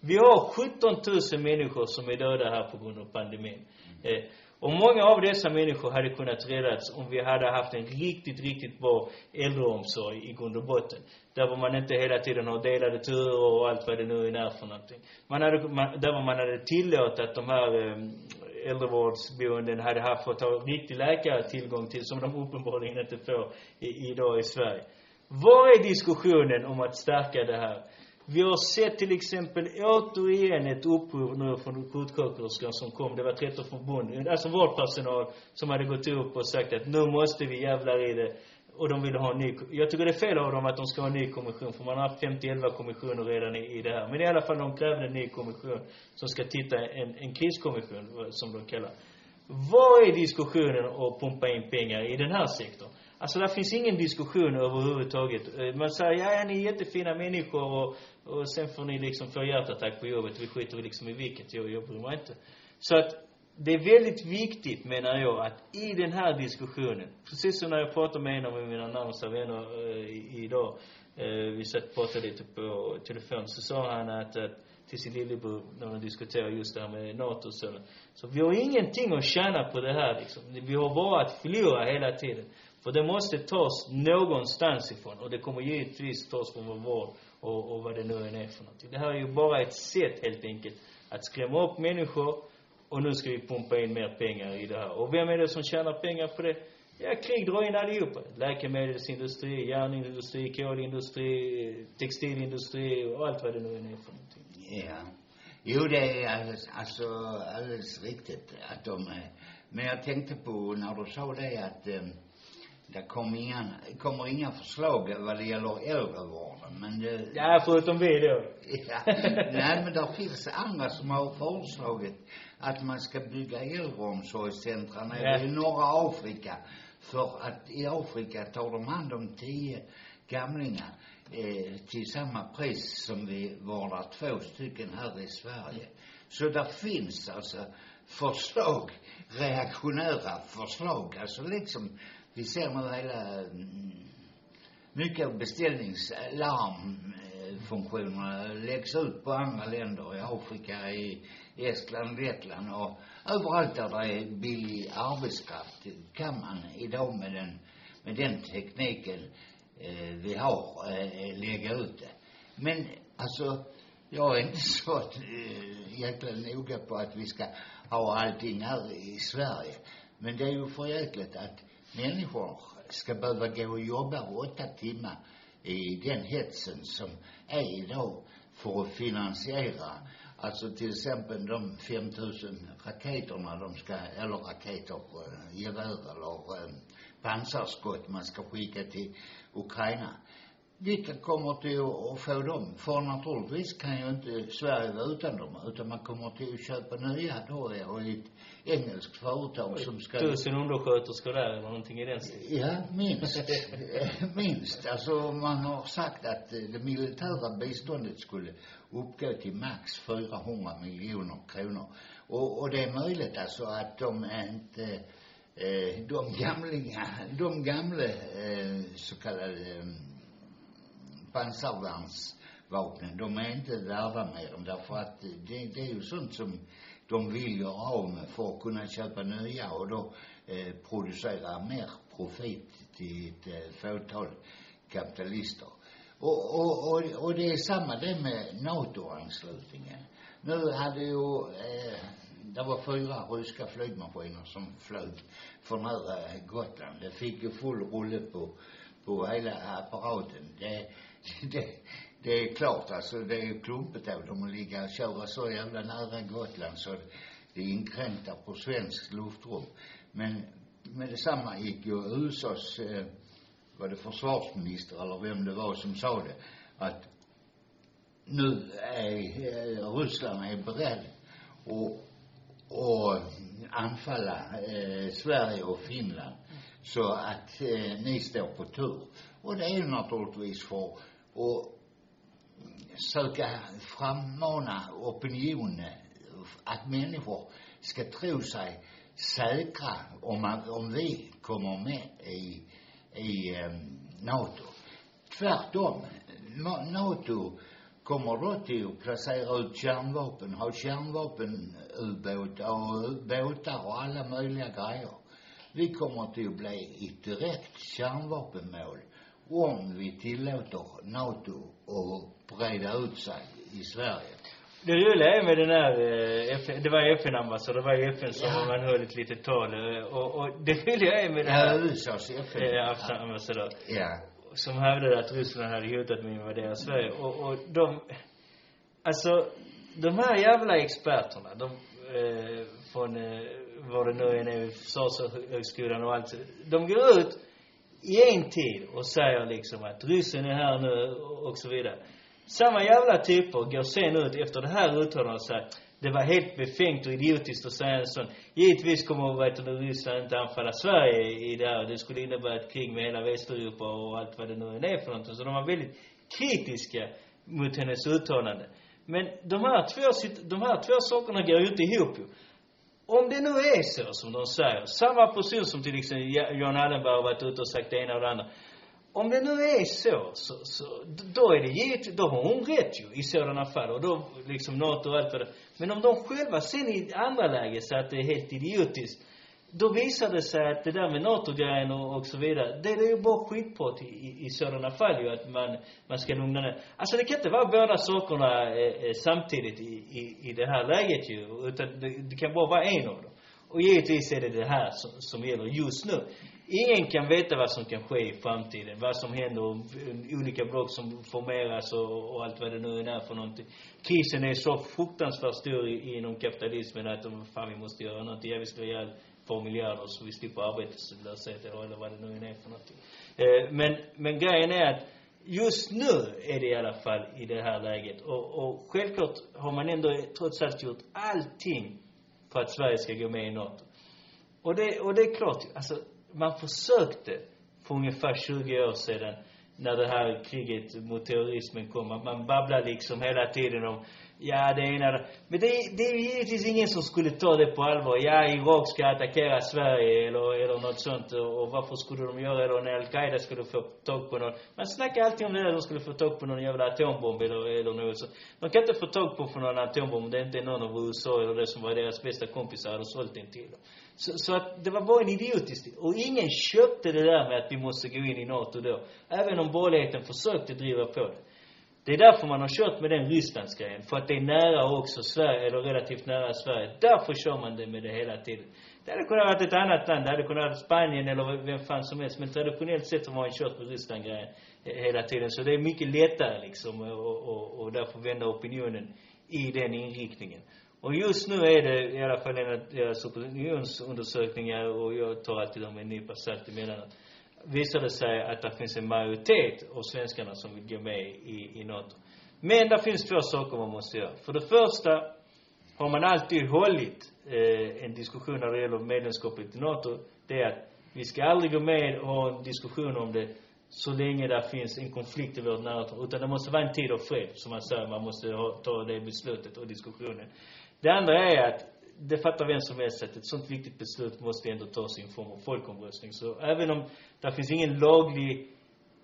Vi har 17 000 människor som är döda här på grund av pandemin. Eh, och många av dessa människor hade kunnat räddas om vi hade haft en riktigt, riktigt bra äldreomsorg i grund och botten. Där var man inte hela tiden har delade turer och allt vad det nu är för någonting. Man hade, man, där var man hade tillåtit att de här eh, äldrevårdsboenden hade haft fått ha riktig läkare tillgång till, som de uppenbarligen inte får i, idag i Sverige. Var är diskussionen om att stärka det här? Vi har sett till exempel återigen ett uppror nu från sjuksköterskor som kom. Det var 13 förbund, alltså vårdpersonal som hade gått upp och sagt att nu måste vi jävlar i det. Och de ville ha en ny, jag tycker det är fel av dem att de ska ha en ny kommission, för man har haft 50-11 kommissioner redan i, i det här. Men i alla fall, de krävde en ny kommission som ska titta, en, en kriskommission, som de kallar. Vad är diskussionen att pumpa in pengar i den här sektorn? Alltså, där finns ingen diskussion överhuvudtaget. Eh, man säger, ja, ja, ni är jättefina människor och, och sen får ni liksom få hjärtattack på jobbet. Vi skiter liksom i vilket, jag, jag bryr mig inte. Så att, det är väldigt viktigt, menar jag, att i den här diskussionen, precis som när jag pratade med en av mina närmsta vänner eh, i- idag, eh, vi satt och pratade lite på telefon, så sa han att, att till sin lillebror, när de diskuterar just det här med NATO och så. Så vi har ingenting att tjäna på det här liksom. Vi har bara att förlora hela tiden. För det måste tas någonstans ifrån. Och det kommer givetvis tas från vår vård och, och vad det nu än är för någonting. Det här är ju bara ett sätt helt enkelt att skrämma upp människor och nu ska vi pumpa in mer pengar i det här. Och vem är det som tjänar pengar på det? Ja, krig drar in allihopa. Läkemedelsindustri, järnindustri, kolindustri, textilindustri och allt vad det nu än är för någonting. Ja. Jo, det är alldeles, alltså alldeles riktigt att de, men jag tänkte på när du sa det att eh, det kommer inga, kommer inga förslag vad det gäller äldrevården, men det, Ja, förutom vi då. Ja. Nej, men det finns andra som har föreslagit att man ska bygga äldreomsorgscentra nere Ja. i norra Afrika. För att i Afrika tar de hand om tio gamlingar eh, till samma pris som vi vårdar två stycken här i Sverige. Så där finns alltså förslag, reaktionära förslag. Alltså liksom, vi ser nu hela mycket av beställningslarmfunktionerna läggs ut på andra länder i Afrika, i Estland, Lettland och överallt där det är billig arbetskraft kan man idag med den, med den tekniken eh, vi har eh, lägga ut det. Men alltså, jag är inte så eh, jäkla noga på att vi ska ha allting här i Sverige. Men det är ju för jäkligt att människor ska behöva gå och jobba åtta timmar i den hetsen som är idag för att finansiera Alltså till exempel de 5000 raketerna de ska, eller raketer, eh, gevär eller eh, pansarskott man ska skicka till Ukraina. Vilka kommer till att- få dem? För naturligtvis kan ju inte Sverige vara utan dem, utan man kommer till att köpa nya då och ett engelskt företag som ska Tusen undersköterskor där eller någonting i den stilen. Ja, minst. Eh, minst. Alltså man har sagt att eh, det militära biståndet skulle uppgå till max 400 miljoner kronor. Och, och det är möjligt alltså att de inte, eh, de gamlingar, de gamla eh, så kallade pansarvärnsvapnen, de är inte värda mer än därför att det, det är ju sånt som de vill göra av med för att kunna köpa nya och då eh, producera mer profit till ett eh, fåtal kapitalister. Och, och, och, och det är samma det med NATO-anslutningen. Nu hade ju, eh, det var fyra ryska flygmaskiner som flög för nära Gotland. Det fick ju full rulle på, på hela apparaten. Det, det, det är klart alltså, det är ju klumpigt av dem att ligga och köra så jävla nära Gotland så det inkräktar på svenskt luftrum. Men med detsamma gick ju USAs, eh, var det försvarsminister eller vem det var som sa det, att nu är eh, Ryssland är beredd att och anfalla eh, Sverige och Finland så att eh, ni står på tur. Och det är ju naturligtvis för och söka frammana opinion att människor ska tro sig säkra om, man, om vi kommer med i, i eh, NATO. Tvärtom, NATO kommer då till att placera ut kärnvapen, ha kärnvapenubåtar och båtar och alla möjliga grejer. Vi kommer till att bli ett direkt kärnvapenmål om vi tillåter NATO att breda ut sig i Sverige. Det roliga är med den här, eh, FN, det var FN-ambassadör, det var FN som Ja. man höll ett litet tal eh, och, och det roliga är med Ja, här, USAs FN. eh, FN-ambassadör, Ja. som hävdade att Ryssland hade hotat med att invadera Sverige och, och de, alltså, de här jävla experterna, de, eh, från, eh, vad det nu än är, Försvarshögskolan och allt, de går ut i en tid och säger liksom att ryssen är här nu och så vidare. Samma jävla typer går sen ut efter det här uttalandet och säger det var helt befängt och idiotiskt att säga en sån. Givetvis kommer vet du, Ryssland inte anfalla Sverige i det här. Det skulle innebära ett krig med hela Västeuropa och allt vad det nu än är för någonting. Så de var väldigt kritiska mot hennes uttalande. Men de här två, de här två sakerna går ju inte ihop ju. Om det nu är så som de säger, samma person som till exempel Ja- Jan Allenberg har varit ute och sagt det ena och det andra. Om det nu är så, så, så då är det givet, då har hon rätt ju i sådana fall. Och då liksom NATO och allt vad det Men om de själva sen i andra läget säger att det är helt idiotiskt. Då visar det sig att det där med NATO-grejen och, och så vidare, det är ju bara skitprat i, i, i sådana fall ju att man, man ska lugna ner. Alltså det kan inte vara båda sakerna eh, eh, samtidigt i, i, i det här läget ju. Utan det, det kan bara vara en av dem. Och givetvis är det det här som, som gäller just nu. ingen kan veta vad som kan ske i framtiden, vad som händer, olika block som formeras och, och allt vad det nu är för någonting. Krisen är så fruktansvärt stor i, inom kapitalismen att de, fan vi måste göra någonting, ja vi ska miljarder så vi slipper arbetslöshet eller vad det nu är för någonting. Eh, men, men grejen är att just nu är det i alla fall i det här läget. Och, och självklart har man ändå trots allt gjort allting för att Sverige ska gå med i NATO. Och det, och det är klart, alltså, man försökte för ungefär 20 år sedan, när det här kriget mot terrorismen kom, att man babblar liksom hela tiden om Ja, det ena Men det, det är ju givetvis ingen som skulle ta det på allvar. Ja, Irak ska attackera Sverige eller, eller något sånt. Och varför skulle de göra det? när Al-Qaida skulle få tag på någon. Man snackar alltid om det där, de skulle få tag på någon jävla atombomb eller, eller något sånt. De kan inte få tag på för någon atombomb det är inte någon av USA eller det som var deras bästa kompisar hade sålt den till dem. Så, så att det var bara en idiotisk Och ingen köpte det där med att vi måste gå in i NATO då. Även om borgerligheten försökte driva på det. Det är därför man har kört med den Rysslandsgrejen. För att det är nära också Sverige, eller relativt nära Sverige. Därför kör man det med det hela tiden. Det hade kunnat varit ett annat land. Det hade kunnat vara Spanien eller vem fan som helst. Men traditionellt sett har man kört med Rysslandsgrejen hela tiden. Så det är mycket lättare liksom och, och, och därför vända opinionen i den inriktningen. Och just nu är det i alla fall en av deras opinionsundersökningar och jag tar alltid dem med en nypa salt emellanåt visar det sig att det finns en majoritet av svenskarna som vill gå med i, i NATO. Men det finns två saker man måste göra. För det första har man alltid hållit eh, en diskussion när det gäller medlemskapet i NATO. Det är att vi ska aldrig gå med och ha en diskussion om det så länge det finns en konflikt i vårt närområde. Utan det måste vara en tid av fred, som man säger. Man måste ha, ta det beslutet och diskussionen. Det andra är att det fattar vem som helst att ett sånt viktigt beslut måste ändå tas i en form av folkomröstning. Så även om det finns ingen laglig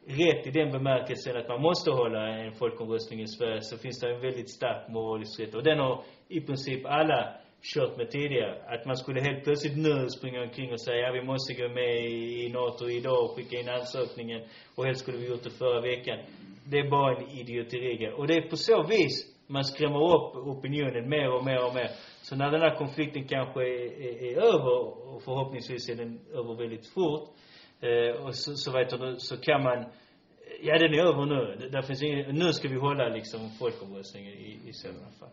rätt i den bemärkelsen att man måste hålla en folkomröstning i Sverige, så finns det en väldigt stark moralisk rätt. Och den har i princip alla kört med tidigare. Att man skulle helt plötsligt nu springa omkring och säga, ja vi måste gå med i NATO idag och skicka in ansökningen och helst skulle vi gjort det förra veckan. Det är bara en idioteri. Och det är på så vis man skrämmer upp opinionen mer och mer och mer. Så när den här konflikten kanske är, är, är över, och förhoppningsvis är den över väldigt fort, eh, och så, så vet du, så kan man, ja den är över nu. Där finns ingen, nu ska vi hålla liksom folkomröstning i, i sådana fall.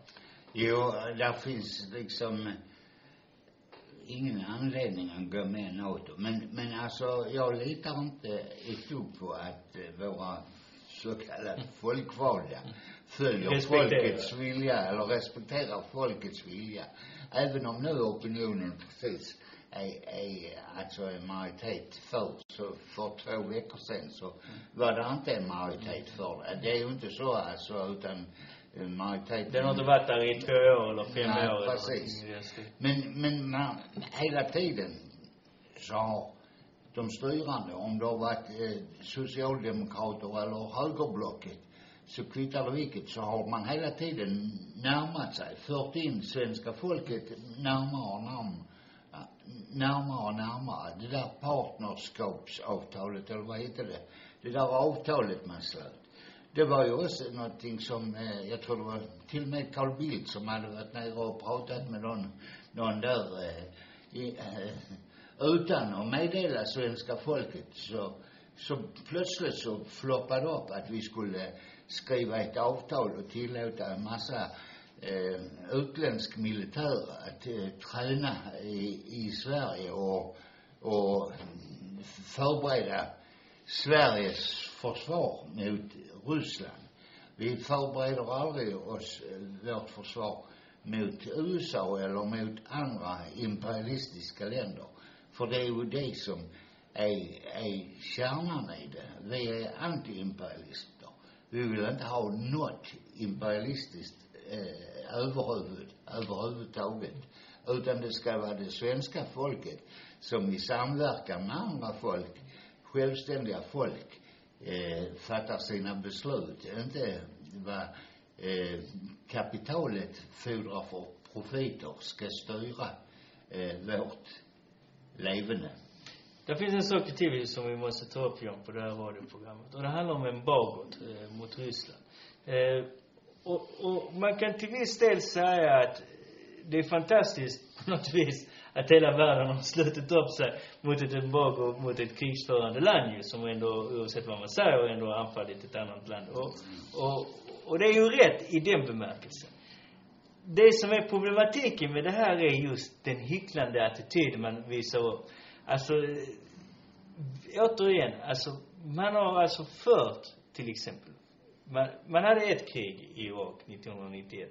Jo, där finns liksom ingen anledning att gå med i NATO. Men, men alltså, jag litar inte ett dugg på att våra så kallade folkvalda följer Respekterar. folkets vilja eller respekterar folkets vilja. Även om nu opinionen precis är, är alltså en majoritet för, så för två veckor sedan så var det inte en majoritet för det. Det är ju inte så alltså, utan majoriteten. Den har inte varit där i två år eller fem Nej, år precis. eller. Men, men man, hela tiden så har de styrande, om det har varit eh, socialdemokrater eller högerblocket, så kvittar det vilket, så har man hela tiden närmat sig, fört in svenska folket närmare och närmare, närmare och närmare. Det där partnerskapsavtalet, eller vad heter det? Det där avtalet man slöt. Det var ju också någonting som, eh, jag tror det var till och med Carl Bildt som hade varit nere och pratat med någon, någon där, eh, i, eh, utan att meddela svenska folket så, så plötsligt så floppade det upp att vi skulle skriva ett avtal och tillåta en massa eh, utländsk militär att eh, träna i, i Sverige och, och förbereda Sveriges försvar mot Ryssland. Vi förbereder aldrig oss, eh, vårt försvar mot USA eller mot andra imperialistiska länder. För det är ju det som är, är kärnan i det. Vi är antiimperialister. Vi vill inte ha något imperialistiskt eh, överhuvud, överhuvudtaget. Utan det ska vara det svenska folket som i samverkan med andra folk, självständiga folk, eh, fattar sina beslut. Inte vad eh, kapitalet fordrar för profiter ska styra eh, vårt leverne. Det finns en sak till som vi måste ta upp John på det här radioprogrammet. Och det handlar om embargot eh, mot Ryssland. Eh, och, och man kan till viss del säga att det är fantastiskt på något vis att hela världen har slutit upp sig mot ett embargo, mot ett krigsförande land ju, som ändå, oavsett vad man säger, ändå anfallit ett annat land. Och, och, och det är ju rätt i den bemärkelsen. Det som är problematiken med det här är just den hycklande attityden man visar upp. Alltså, återigen, alltså, man har alltså fört, till exempel, man, man hade ett krig i Irak 1991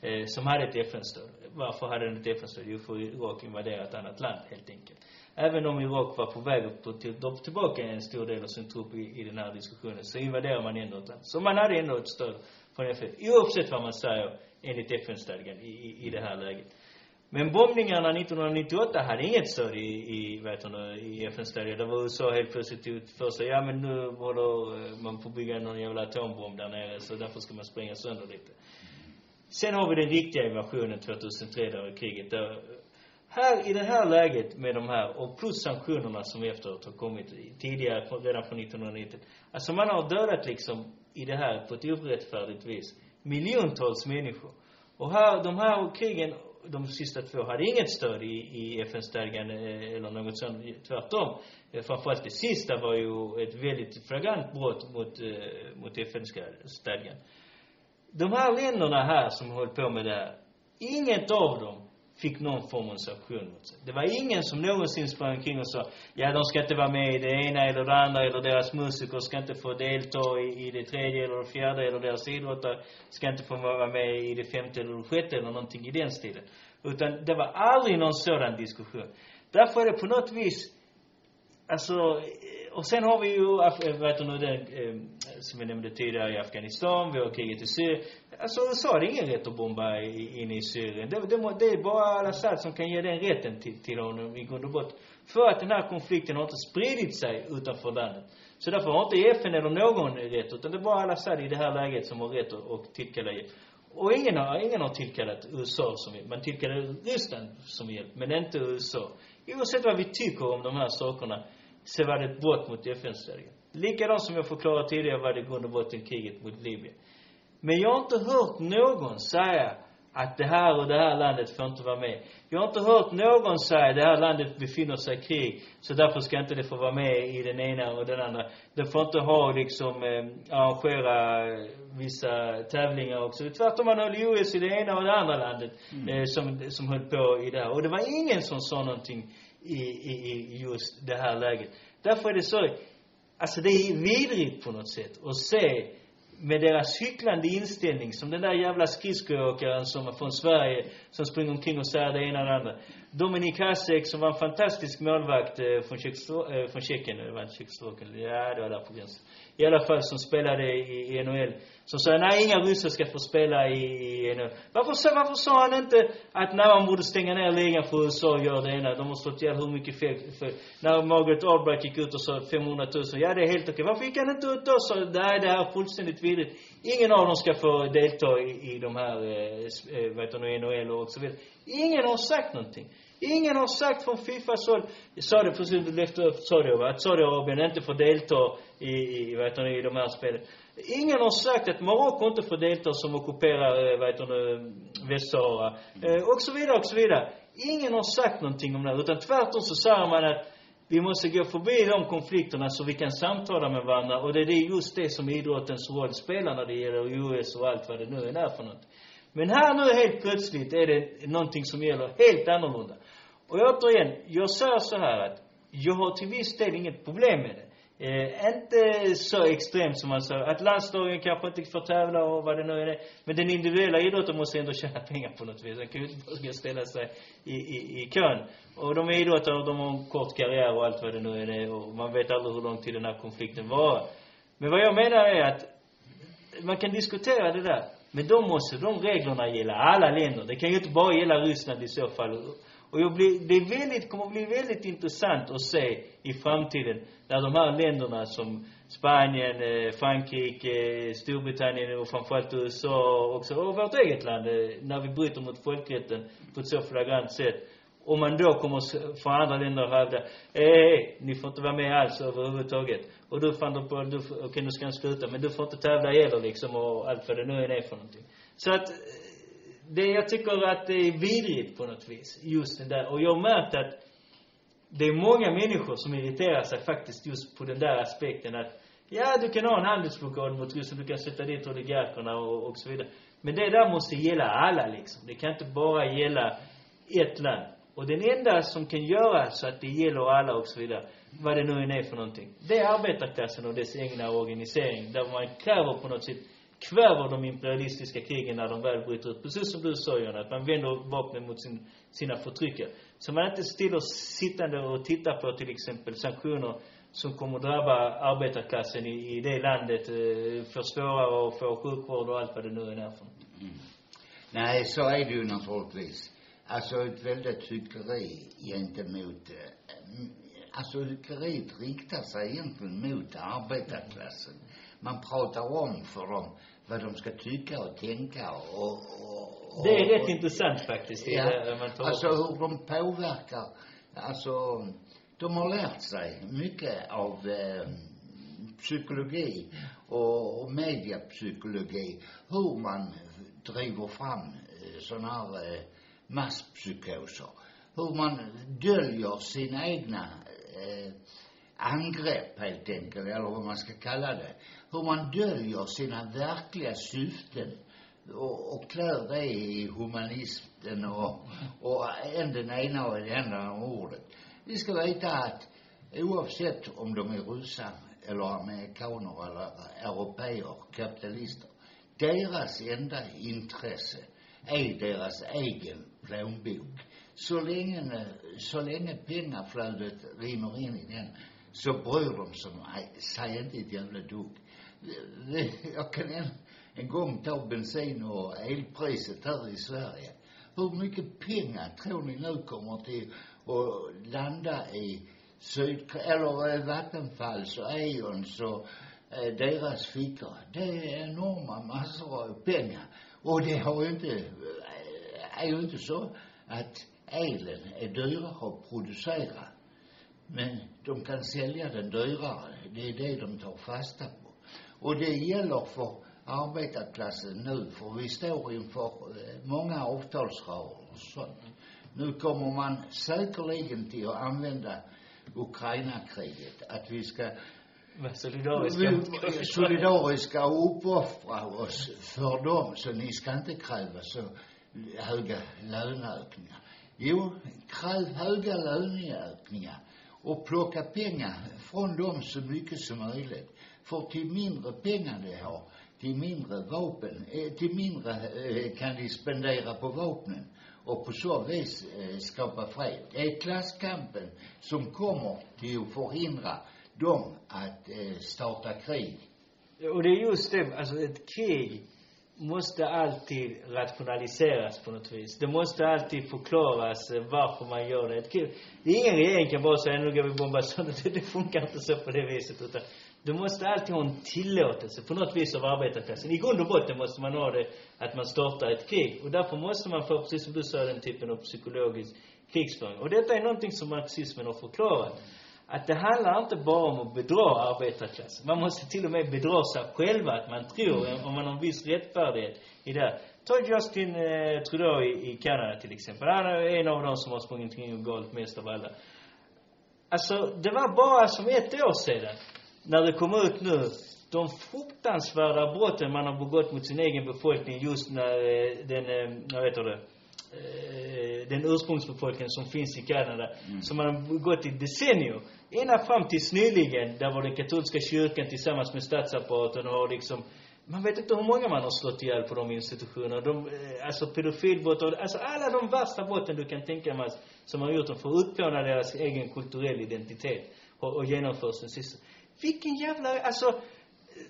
eh, som hade ett FN-stöd. Varför hade den ett FN-stöd? Jo, för Irak invaderade ett annat land, helt enkelt. Även om Irak var på väg att till, dra tillbaka en stor del av sin trupp i, i den här diskussionen, så invaderade man ändå ett land. Så man hade ändå ett stöd från FN, oavsett vad man säger enligt FN-stadgan i, i, i det här läget. Men bombningarna 1998 hade inget stöd i, i, vet du, i FN-stadgan. Det var USA helt plötsligt ut för sig, ja men nu håller eh, man på att bygga någon jävla atombomb där nere, så därför ska man spränga sönder lite. Sen har vi den riktiga invasionen 2003, där kriget. Där, här, i det här läget med de här, och plus sanktionerna som efteråt har kommit tidigare, redan från 1990. Alltså man har dödat liksom i det här på ett orättfärdigt vis miljontals människor. Och här, de här krigen, de sista två, hade inget stöd i, i FN-stadgan eh, eller något sånt. Tvärtom. Eh, framförallt det sista var ju ett väldigt flagrant brott mot, eh, mot FN-stadgan. De här länderna här som höll på med det här, inget av dem fick någon form av sanktion mot sig. Det var ingen som någonsin sprang omkring och sa, ja de ska inte vara med i det ena eller det andra, eller deras musiker ska inte få delta i, i det tredje eller det fjärde, eller deras idrottare ska inte få vara med i det femte eller det sjätte, eller någonting i den stilen. Utan det var aldrig någon sådan diskussion. Därför är det på något vis, alltså, och sen har vi ju, vad heter nu, den, eh, som jag nämnde tidigare, i Afghanistan, vi har kriget i Syrien. Alltså USA har ingen rätt att bomba inne i Syrien. Det, det, det är bara al-Assad som kan ge den rätten till, till honom i grund och botten. För att den här konflikten har inte spridit sig utanför landet. Så därför har inte FN eller någon rätt, utan det är bara al-Assad i det här läget som har rätt att, att tillkalla hjälp. Och ingen har, ingen har tillkallat USA som hjälp. Man tillkallade Ryssland som hjälp, men inte USA. Oavsett vad vi tycker om de här sakerna, så var det ett brott mot FN-stadgan. Likadant som jag förklarade tidigare var det grund och botten kriget mot Libyen. Men jag har inte hört någon säga att det här och det här landet får inte vara med. Jag har inte hört någon säga att det här landet befinner sig i krig, så därför ska inte det få vara med i den ena och den andra. Det får inte ha liksom, eh, arrangera vissa tävlingar också. Tvärtom, man höll US i det ena och det andra landet, eh, som, som höll på i det här. Och det var ingen som sa någonting i, i, i just det här läget. Därför är det så, alltså det är vidrigt på något sätt att se med deras hycklande inställning, som den där jävla skridskoåkaren som var från Sverige, som springer omkring och säger det ena och det andra. Dominik Hasek, som var en fantastisk målvakt eh, från, Tjeckoslo- eh, från Tjeckien, det var inte Tjeckoslovakien, ja, det var där på gränsen. I alla fall som spelade i, i NHL. Som sa, nej, inga ryssar ska få spela i, i NHL. Varför, sa- varför sa han inte att när man borde stänga ner ligan för USA och göra det ena? De har slått ihjäl hur mycket fel, för, när Margaret Albright gick ut och sa 500 000, ja det är helt okej. Varför gick han inte ut då och sa, nej det här är fullständigt vidrigt. Ingen av dem ska få delta i, i de här, eh, eh vad heter det, NHL och så vidare. Ingen har sagt någonting. Ingen har sagt från Fifas håll, sa det precis efter Saudi, va, att Saudiarabien inte får delta i, i, heter det, i de här spelen. Ingen har sagt att Marocko inte får delta som ockuperar, eh, vad heter det, Västsahara. Eh, och så vidare, och så vidare. Ingen har sagt någonting om det, utan tvärtom så säger man att vi måste gå förbi de konflikterna så vi kan samtala med varandra. Och det är just det som idrottens roll spelar när det gäller US och allt vad det nu är där för något. Men här nu helt plötsligt är det någonting som gäller helt annorlunda. Och återigen, jag säger så här att jag har till viss del inget problem med det. Eh, inte så extremt som man säger, att landslagen kanske inte får tävla och vad det nu är. Men den individuella idrotten måste ändå tjäna pengar på något vis. Den kan ju inte bara ställa sig i, i, i kön. Och de är idrottare och de har en kort karriär och allt vad det nu är. Och man vet aldrig hur lång tid den här konflikten varar. Men vad jag menar är att man kan diskutera det där. Men då måste de reglerna gälla alla länder. Det kan ju inte bara gälla Ryssland i så fall. Och jag blir, det är väldigt, kommer att bli väldigt intressant att se i framtiden när de här länderna som Spanien, eh, Frankrike, Storbritannien och framförallt USA också, och vårt eget land, eh, när vi bryter mot folkrätten på ett så flagrant sätt. Om man då kommer från andra länder och hävda, eh, ni får inte vara med alls överhuvudtaget. Och du fann du på, du, får- okej nu ska han sluta, men du får inte tävla heller liksom och allt vad det nu än är för någonting. Så att, det, jag tycker att det är vidrigt på något vis, just det där. Och jag har märkt att det är många människor som irriterar sig faktiskt just på den där aspekten att Ja, du kan ha en handelsblockad mot Ryssland, du kan sätta dit oligarkerna och, och så vidare. Men det där måste gälla alla liksom. Det kan inte bara gälla ett land. Och den enda som kan göra så att det gäller alla och så vidare, vad det nu än är för någonting, det är arbetarklassen och dess egna organisering. Där man kräver på något sätt, kväver de imperialistiska krigen när de väl bryter ut. Precis som du sa John, att man vänder vapnen mot sin, sina förtryckare. Så man inte stiller sittande och tittar på till exempel sanktioner som kommer drabba arbetarklassen i, i det landet, eh, försvårar att få sjukvård och allt vad det nu än är för något. Mm. Nej, så är det ju naturligtvis. Alltså ett väldigt hyckleri gentemot, eh, mm, alltså hyckleriet riktar sig egentligen mot arbetarklassen. Man pratar om för dem vad de ska tycka och tänka och, och, och Det är rätt och, intressant faktiskt, det Ja, där man tar upp. alltså hur de påverkar, alltså de har lärt sig mycket av eh, psykologi och, och mediapsykologi, hur man driver fram eh, sådana här eh, masspsykoser. Hur man döljer sina egna eh, angrepp helt enkelt, eller vad man ska kalla det. Hur man döljer sina verkliga syften och, och klär det i humanismen och, och än den ena och den andra ordet. Vi ska veta att oavsett om de är ryssar eller amerikaner eller europeer, kapitalister, deras enda intresse är deras egen plånbok. Så länge, så länge pengaflödet rinner in i den så bryr de sig, sig inte ett jävla dugg. Jag kan en, en gång ta bensin och elpriset här i Sverige. Hur mycket pengar tror ni nu kommer till att landa i Syd, eller eh, Vattenfalls och Eons och eh, deras fickor? Det är enorma massor av pengar. Och det har ju inte, är ju inte så att elen är dyrare att producera. Men de kan sälja den dyrare. Det är det de tar fasta på. Och det gäller för arbetarklassen nu, för vi står inför eh, många avtalsrörelser. Nu kommer man säkerligen till att använda Ukraina-kriget, att vi ska Vara solidariska. vi- solidariska och uppoffra oss för dem, så ni ska inte kräva så höga löneökningar. Jo, kräv höga löneökningar och plocka pengar från dem så mycket som möjligt. För till mindre pengar de har, till mindre vapen, eh, till mindre eh, kan de spendera på vapnen och på så vis eh, skapa fred. Det är klasskampen som kommer till att förhindra dem att starta krig. Och det är just det, alltså ett krig måste alltid rationaliseras på något vis. Det måste alltid förklaras eh, varför man gör det. Det är ingen regering kan bara säga nu går vi bomba sönder. Det, det funkar inte så på det viset utan du måste alltid ha en tillåtelse på något vis av arbetarklassen. I grund och botten måste man ha det att man startar ett krig. Och därför måste man få, precis som du sa, den typen av psykologisk krigsföring. Och detta är någonting som marxismen har förklarat. Att det handlar inte bara om att bedra arbetarklassen. Man måste till och med bedra sig själva, att man tror, om man har en viss rättfärdighet i det. Ta Justin eh, Trudeau i, i Kanada till exempel. Han är en av dem som har sprungit kring och galet mest av alla. Alltså, det var bara som ett år sedan, när det kom ut nu, de fruktansvärda brotten man har begått mot sin egen befolkning just när eh, den, eh, vad heter det, eh, den ursprungsbefolkningen som finns i Kanada, som man har begått i decennier. Ända fram tills nyligen, där var den katolska kyrkan tillsammans med statsapparaten och har liksom man vet inte hur många man har slått ihjäl på de institutionerna. De, eh, alltså pedofilbrott och, alltså alla de värsta brotten du kan tänka dig som har gjort dem för att utplåna deras egen kulturell identitet och, och genomförs den sista. Vilken jävla, alltså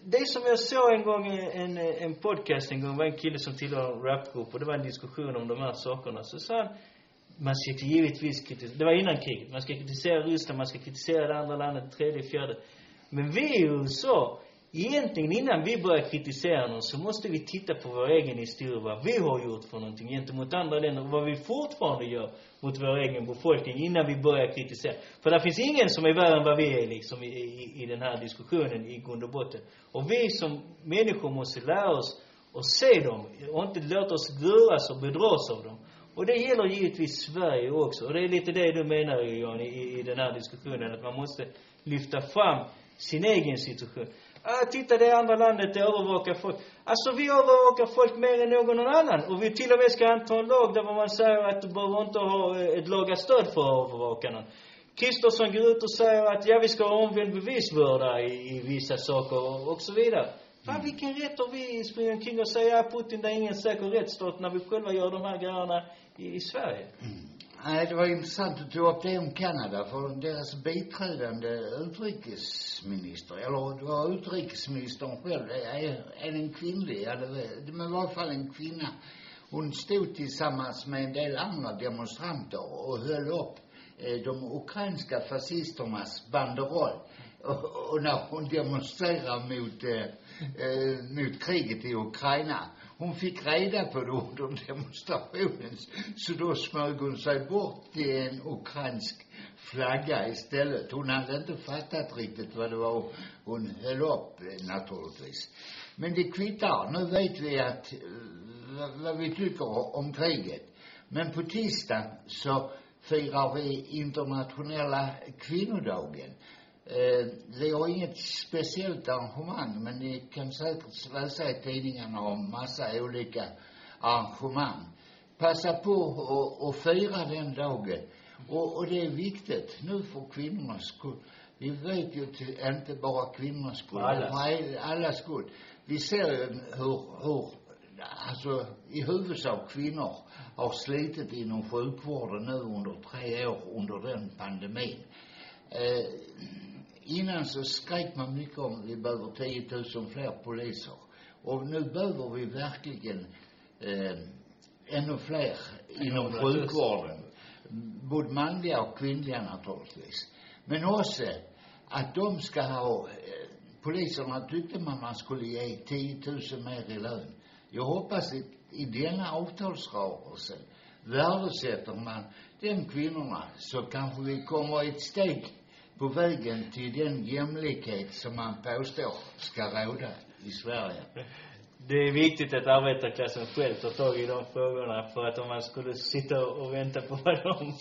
det är som jag såg en gång i en, en podcast en gång, det var en kille som tillhör en rapgrupp och det var en diskussion om de här sakerna. Så sa han, man ska givetvis kritisera, det var innan kriget, man ska kritisera Ryssland, man ska kritisera det andra landet, tredje, fjärde. Men vi i USA, egentligen innan vi börjar kritisera någon så måste vi titta på vår egen historia, vad vi har gjort för någonting gentemot andra länder och vad vi fortfarande gör mot vår egen befolkning innan vi börjar kritisera. För det finns ingen som är värre än vad vi är liksom i, i, i den här diskussionen i grund och botten. Och vi som människor måste lära oss och se dem och inte låta oss luras och bedras av dem. Och det gäller givetvis Sverige också. Och det är lite det du menar Jan i, i den här diskussionen, att man måste lyfta fram sin egen situation. Ah, titta det andra landet, det övervakar folk. Alltså vi övervakar folk mer än någon annan. Och vi till och med ska anta en lag där man säger att du behöver inte ha eh, ett laga stöd för att övervaka någon. Kristersson går ut och säger att ja, vi ska ha omvänd bevisbörda i, i vissa saker och, och så vidare. Fan, vilken rätt har vi springer omkring och säger att Putin det är ingen säker rättsstat när vi själva gör de här grejerna i, i Sverige? Nej, det var intressant att du tog upp det om Kanada, för deras biträdande utrikesminister, eller det var utrikesministern själv, är, är en kvinnlig, ja det var, men i varje fall en kvinna. Hon stod tillsammans med en del andra demonstranter och höll upp eh, de ukrainska fascisternas banderoll. Och, och när hon demonstrerar mot, eh, eh, mot kriget i Ukraina, hon fick reda på det under demonstrationen, så då smög hon sig bort till en ukrainsk flagga istället. Hon hade inte fattat riktigt vad det var hon höll upp, eh, naturligtvis. Men det kvittar. Nu vet vi att, eh, vad, vad vi tycker om kriget. Men på tisdag så firar vi internationella kvinnodagen. Eh, vi har inget speciellt arrangemang, men ni kan säkert läsa i tidningarna om massa olika arrangemang. Passa på och, fira den dagen. Och, och det är viktigt nu för kvinnornas skull. Vi vet ju till, inte bara kvinnornas skull, För nej, allas skull. Vi ser ju hur, hur, alltså i huvudsak kvinnor har slitit inom sjukvården nu under tre år under den pandemin. Eh, innan så skrek man mycket om vi behöver 10 000 fler poliser. Och nu behöver vi verkligen eh, ännu fler inom 100 000. sjukvården. Både manliga och kvinnliga naturligtvis. Men också att de ska ha, eh, poliserna tyckte man man skulle ge 10 000 mer i lön. Jag hoppas att i denna avtalsrörelse värdesätter man den kvinnorna så kanske vi kommer ett steg på vägen till den jämlikhet som man påstår ska råda i Sverige. Det är viktigt att arbetarklassen själv tar tag i de frågorna. För att om man skulle sitta och vänta på vad de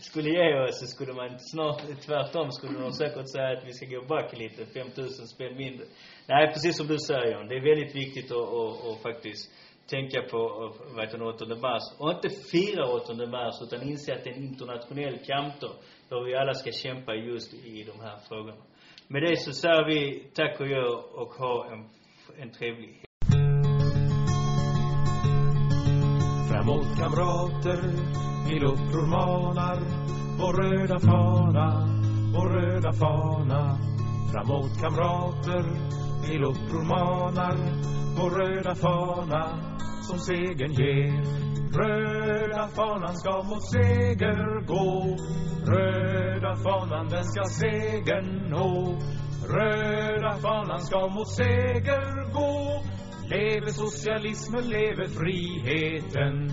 skulle ge oss så skulle man snart, tvärtom skulle de säkert säga att vi ska gå back lite, 5 000 spänn mindre. Nej, precis som du säger John, Det är väldigt viktigt att, att, att faktiskt tänka på, vad heter det, 8 mars. Och inte fira 8 mars, utan inse att det är en internationell kampdag för vi alla ska kämpa just i de här frågorna. Med det så säger vi tack och gör och ha en, en trevlig Framåt kamrater, till uppror manar Vår röda fana, vår röda fana Framåt kamrater, till uppror manar vår röda fana, som segern ger. Röda fanan ska mot seger gå. Röda fanan, den ska segern nå. Röda fanan ska mot seger gå. Leve socialismen, leve friheten.